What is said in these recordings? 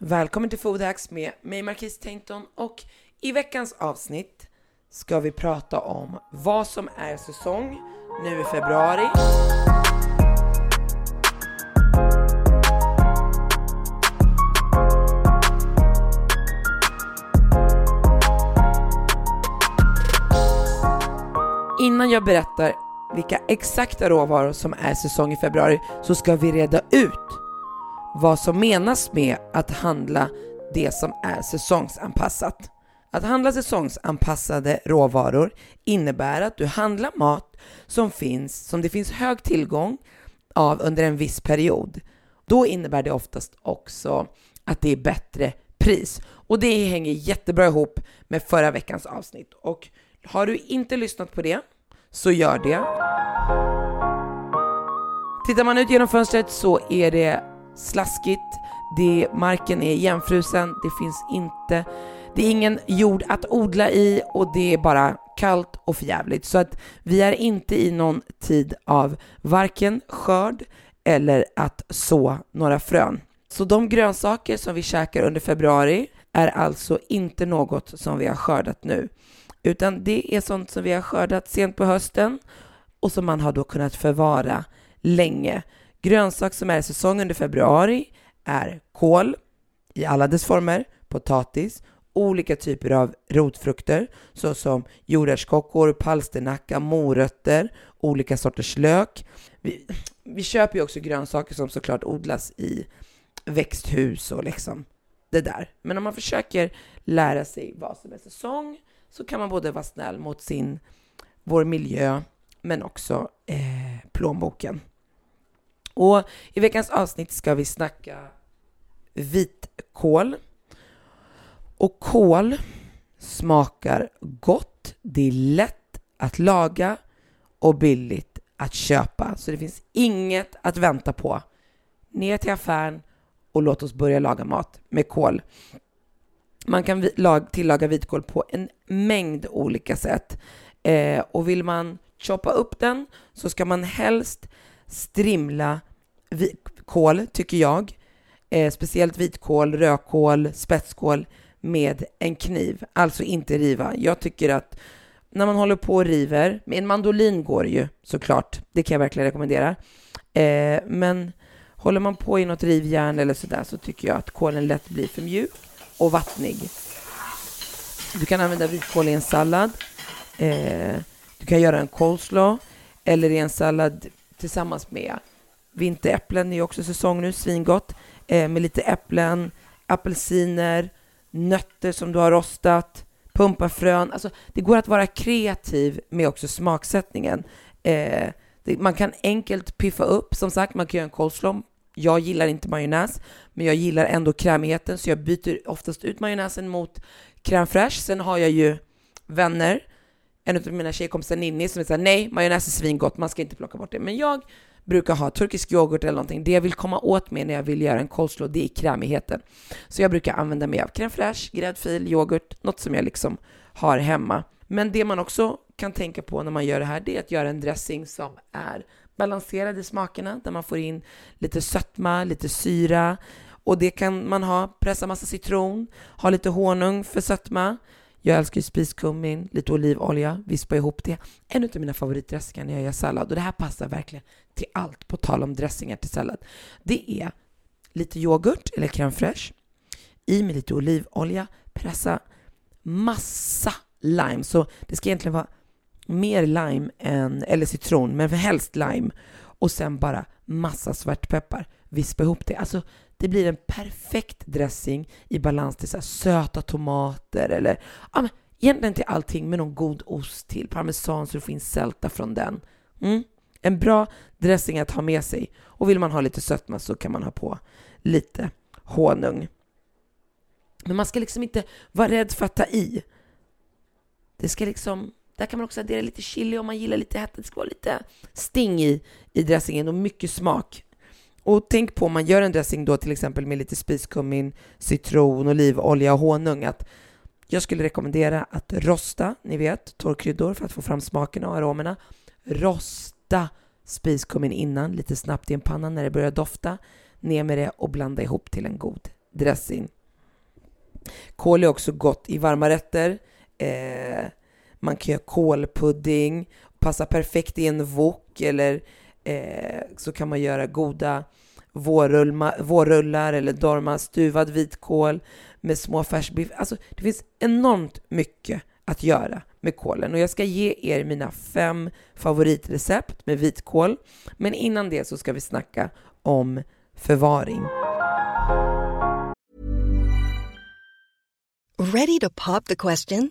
Välkommen till Foodhacks med mig Marquis Tainton och i veckans avsnitt ska vi prata om vad som är säsong nu i februari. Innan jag berättar vilka exakta råvaror som är säsong i februari så ska vi reda ut vad som menas med att handla det som är säsongsanpassat. Att handla säsongsanpassade råvaror innebär att du handlar mat som finns, som det finns hög tillgång av under en viss period. Då innebär det oftast också att det är bättre pris. Och det hänger jättebra ihop med förra veckans avsnitt. Och har du inte lyssnat på det, så gör det. Tittar man ut genom fönstret så är det slaskigt, det, marken är igenfrusen, det finns inte, det är ingen jord att odla i och det är bara kallt och förjävligt. Så att vi är inte i någon tid av varken skörd eller att så några frön. Så de grönsaker som vi käkar under februari är alltså inte något som vi har skördat nu, utan det är sånt som vi har skördat sent på hösten och som man har då kunnat förvara länge. Grönsak som är i säsong under februari är kål i alla dess former, potatis, olika typer av rotfrukter såsom jordärtskockor, palsternacka, morötter, olika sorters lök. Vi, vi köper ju också grönsaker som såklart odlas i växthus och liksom det där. Men om man försöker lära sig vad som är säsong så kan man både vara snäll mot sin, vår miljö, men också eh, plånboken. Och i veckans avsnitt ska vi snacka vitkål. Och kål smakar gott, det är lätt att laga och billigt att köpa. Så det finns inget att vänta på. Ner till affären och låt oss börja laga mat med kål. Man kan tillaga vitkål på en mängd olika sätt. Eh, och vill man choppa upp den så ska man helst strimla kål, tycker jag. Eh, speciellt vitkål, rödkål, spetskål med en kniv. Alltså inte riva. Jag tycker att när man håller på och river, med en mandolin går det ju såklart, det kan jag verkligen rekommendera. Eh, men håller man på i något rivjärn eller sådär så tycker jag att kålen lätt blir för mjuk och vattnig. Du kan använda vitkål i en sallad. Eh, du kan göra en coleslaw eller i en sallad tillsammans med vinteräpplen. Är också säsong nu, svingott. Eh, med lite äpplen, apelsiner, nötter som du har rostat, pumpafrön. Alltså, det går att vara kreativ med också smaksättningen. Eh, det, man kan enkelt piffa upp. Som sagt, man kan göra en coleslaw jag gillar inte majonnäs, men jag gillar ändå krämigheten, så jag byter oftast ut majonnäsen mot crème fraîche. Sen har jag ju vänner, en av mina tjejkompisar Ninni, som säger nej, majonnäs är svingott, man ska inte plocka bort det. Men jag brukar ha turkisk yoghurt eller någonting. Det jag vill komma åt med när jag vill göra en coleslaw, det är krämigheten. Så jag brukar använda mig av crème fraîche, gräddfil, yoghurt, något som jag liksom har hemma. Men det man också kan tänka på när man gör det här, det är att göra en dressing som är balanserad i smakerna där man får in lite sötma, lite syra och det kan man ha, pressa massa citron, ha lite honung för sötma. Jag älskar ju spiskummin, lite olivolja, vispa ihop det. En av mina favoritdressingar när jag gör sallad och det här passar verkligen till allt, på tal om dressingar till sallad. Det är lite yoghurt eller crème fraîche, i med lite olivolja, pressa massa lime. Så det ska egentligen vara mer lime än, eller citron, men helst lime. Och sen bara massa svartpeppar. Vispa ihop det. Alltså, det blir en perfekt dressing i balans till så söta tomater eller ja, men egentligen till allting med någon god ost till. Parmesan så det finns sälta från den. Mm. En bra dressing att ha med sig. Och vill man ha lite sötma så kan man ha på lite honung. Men man ska liksom inte vara rädd för att ta i. Det ska liksom, där kan man också addera lite chili om man gillar lite hett. Det ska vara lite sting i, i dressingen och mycket smak. Och tänk på om man gör en dressing då till exempel med lite spiskummin, citron, olivolja och honung att jag skulle rekommendera att rosta, ni vet, torrkryddor för att få fram smakerna och aromerna. Rosta spiskummin innan, lite snabbt i en panna när det börjar dofta. Ner med det och blanda ihop till en god dressing. Kål är också gott i varma rätter. Eh, man kan göra kålpudding, passar perfekt i en wok eller eh, så kan man göra goda vårrullar eller dorma, stuvad vitkål med små färsbiff. Alltså, det finns enormt mycket att göra med kålen och jag ska ge er mina fem favoritrecept med vitkål. Men innan det så ska vi snacka om förvaring. Ready to pop the question?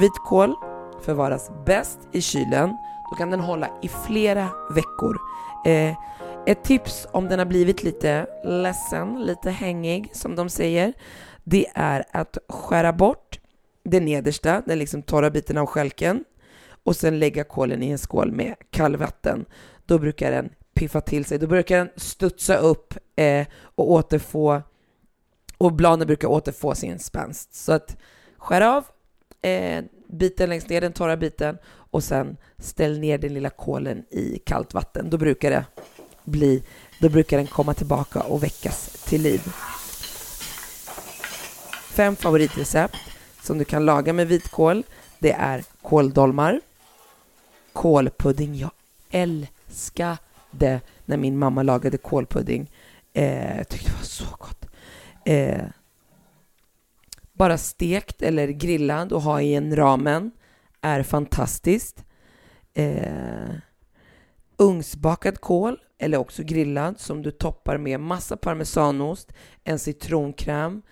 Vitkål förvaras bäst i kylen. Då kan den hålla i flera veckor. Eh, Ett tips om den har blivit lite ledsen, lite hängig som de säger, det är att skära bort det nedersta, den liksom torra biten av skälken och sen lägga kålen i en skål med kallvatten. Då brukar den piffa till sig, då brukar den studsa upp eh, och återfå och bladen brukar återfå sin spänst. Så att skär av eh, biten längst ner, den torra biten och sen ställ ner den lilla kålen i kallt vatten. Då brukar det bli, då brukar den komma tillbaka och väckas till liv. Fem favoritrecept som du kan laga med vitkål. Det är kåldolmar, kålpudding. Jag älskade när min mamma lagade kålpudding. Eh, jag tyckte det var så gott. Eh, bara stekt eller grillad och ha i en ramen är fantastiskt. Eh, ugnsbakad kål eller också grillad som du toppar med massa parmesanost, en citronkräm,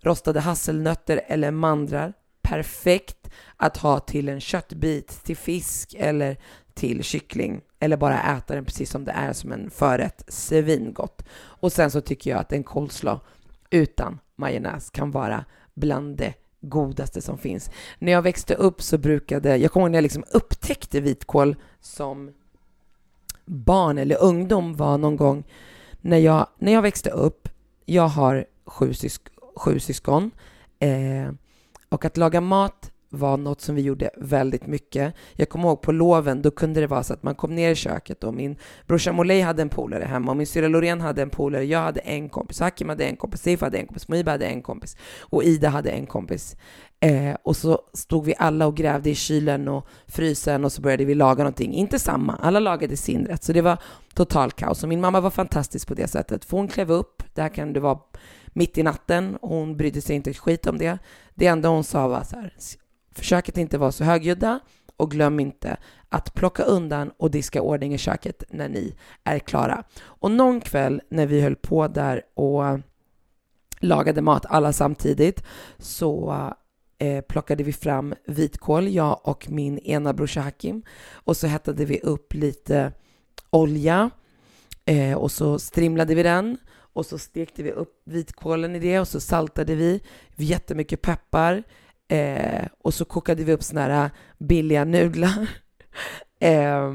rostade hasselnötter eller mandlar. Perfekt att ha till en köttbit, till fisk eller till kyckling eller bara äta den precis som det är som en förrätt. Svingott. Och sen så tycker jag att en coleslaw utan majonnäs kan vara bland det godaste som finns. När jag växte upp så brukade, jag kommer ihåg när jag liksom upptäckte vitkål som barn eller ungdom var någon gång när jag, när jag växte upp. Jag har sju, sysk, sju syskon eh, och att laga mat var något som vi gjorde väldigt mycket. Jag kommer ihåg på loven, då kunde det vara så att man kom ner i köket och min brorsa Molej hade en polare hemma och min syrra Loreen hade en polare, jag hade en kompis, Hakim hade en kompis, Seif hade en kompis, Moiba hade en kompis och Ida hade en kompis. Eh, och så stod vi alla och grävde i kylen och frysen och så började vi laga någonting. Inte samma, alla lagade sin rätt. Så det var total kaos. Och min mamma var fantastisk på det sättet. För hon klev upp, där kan det vara mitt i natten, hon brydde sig inte ett skit om det. Det enda hon sa var så här, försök att inte vara så högljudda och glöm inte att plocka undan och diska ordning i köket när ni är klara. Och någon kväll när vi höll på där och lagade mat alla samtidigt så eh, plockade vi fram vitkål, jag och min ena brorsa Hakim. Och så hettade vi upp lite olja eh, och så strimlade vi den och så stekte vi upp vitkålen i det och så saltade vi jättemycket peppar eh, och så kokade vi upp såna här äh, billiga nudlar. eh,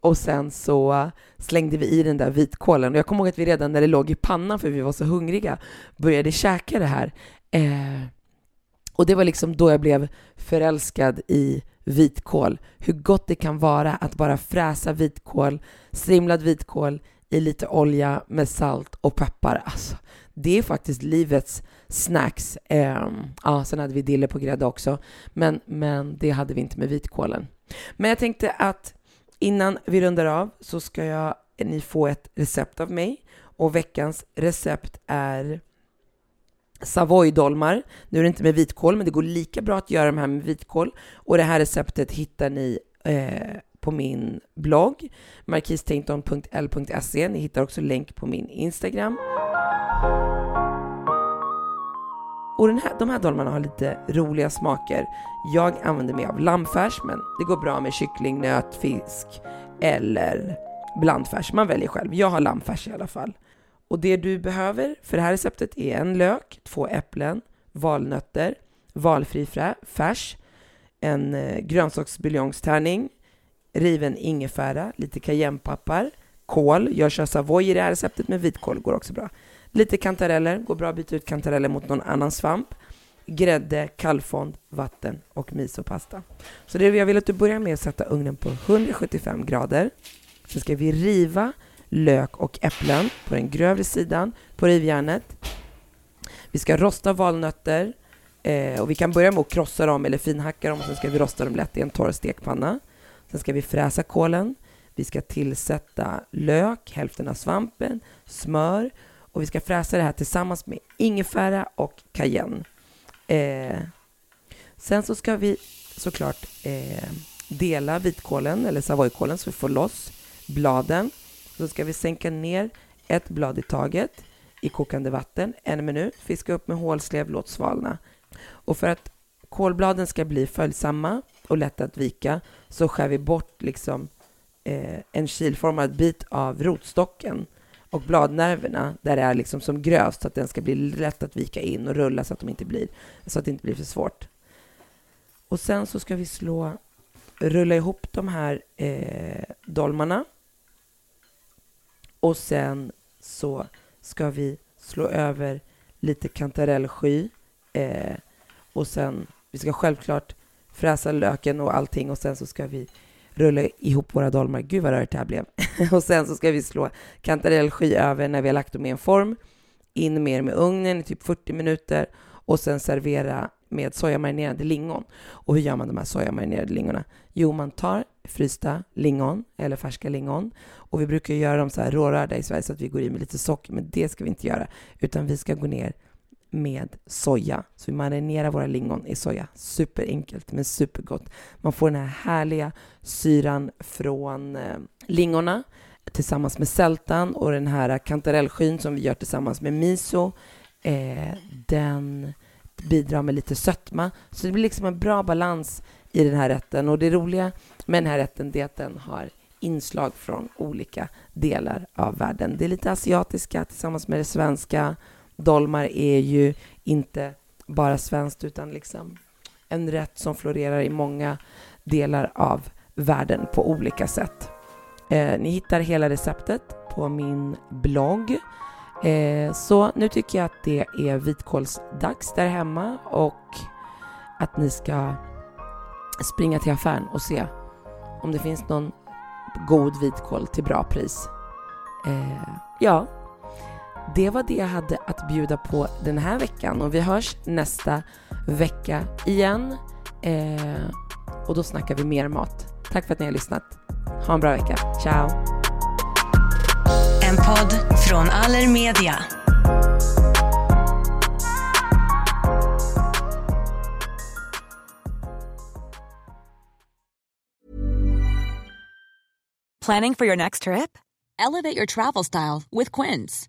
och sen så slängde vi i den där vitkålen. Och jag kommer ihåg att vi redan när det låg i pannan, för vi var så hungriga, började käka det här. Eh, och det var liksom då jag blev förälskad i vitkål. Hur gott det kan vara att bara fräsa vitkål, strimlad vitkål i lite olja med salt och peppar. Alltså, det är faktiskt livets snacks. Eh, ja, sen hade vi dille på grädde också, men, men det hade vi inte med vitkålen. Men jag tänkte att innan vi rundar av så ska jag, ni få ett recept av mig och veckans recept är Savoydolmar. Nu är det inte med vitkål, men det går lika bra att göra de här med vitkål. Och det här receptet hittar ni eh, på min blogg, markistainton.l.se. Ni hittar också länk på min Instagram. Och den här, de här dolmarna har lite roliga smaker. Jag använder mig av lammfärs, men det går bra med kyckling, nöt, fisk eller blandfärs. Man väljer själv. Jag har lammfärs i alla fall. Och det du behöver för det här receptet är en lök, två äpplen, valnötter, valfri färs, en eh, grönsaksbuljongstärning, riven ingefära, lite cayennepappar, kål. Jag kör savoy i det här receptet, men vitkål går också bra. Lite kantareller, går bra att byta ut kantareller mot någon annan svamp. Grädde, kallfond, vatten och misopasta. Så det jag vill att du börjar med att sätta ugnen på 175 grader. Sen ska vi riva lök och äpplen på den grövre sidan på rivjärnet. Vi ska rosta valnötter eh, och vi kan börja med att krossa dem eller finhacka dem och sen ska vi rosta dem lätt i en torr stekpanna. Sen ska vi fräsa kålen. Vi ska tillsätta lök, hälften av svampen, smör och vi ska fräsa det här tillsammans med ingefära och cayenne. Eh, sen så ska vi såklart eh, dela vitkålen eller savoykålen så vi får loss bladen. Så ska vi sänka ner ett blad i taget i kokande vatten en minut. Fiska upp med hålslev, låt svalna. Och för att kolbladen ska bli följsamma och lätta att vika så skär vi bort liksom eh, en kilformad bit av rotstocken och bladnerverna där det är liksom som grövst så att den ska bli lätt att vika in och rulla så att, de inte blir, så att det inte blir för svårt. Och sen så ska vi slå, rulla ihop de här eh, dolmarna och sen så ska vi slå över lite kantarellsky eh, och sen, vi ska självklart fräsa löken och allting och sen så ska vi rulla ihop våra dolmar. Gud vad rörigt det här blev. och sen så ska vi slå kantarellsky över när vi har lagt dem i en form. In mer med ugnen i typ 40 minuter och sen servera med sojamarinerade lingon. Och hur gör man de här sojamarinerade lingonen? Jo, man tar frysta lingon eller färska lingon och vi brukar göra dem så här rårörda i Sverige så att vi går i med lite socker, men det ska vi inte göra, utan vi ska gå ner med soja. Så vi marinerar våra lingon i soja. Superenkelt men supergott. Man får den här härliga syran från eh, lingorna tillsammans med sältan och den här kantarellskyn som vi gör tillsammans med miso. Eh, den bidrar med lite sötma. Så det blir liksom en bra balans i den här rätten. Och det roliga med den här rätten är att den har inslag från olika delar av världen. Det är lite asiatiska tillsammans med det svenska. Dolmar är ju inte bara svenskt utan liksom en rätt som florerar i många delar av världen på olika sätt. Eh, ni hittar hela receptet på min blogg. Eh, så nu tycker jag att det är vitkålsdags där hemma och att ni ska springa till affären och se om det finns någon god vitkål till bra pris. Eh, ja, det var det jag hade att bjuda på den här veckan och vi hörs nästa vecka igen. Eh, och då snackar vi mer mat. Tack för att ni har lyssnat. Ha en bra vecka. Ciao! En podd från Allermedia. Planning for your next trip? Elevate your travel style with Quince.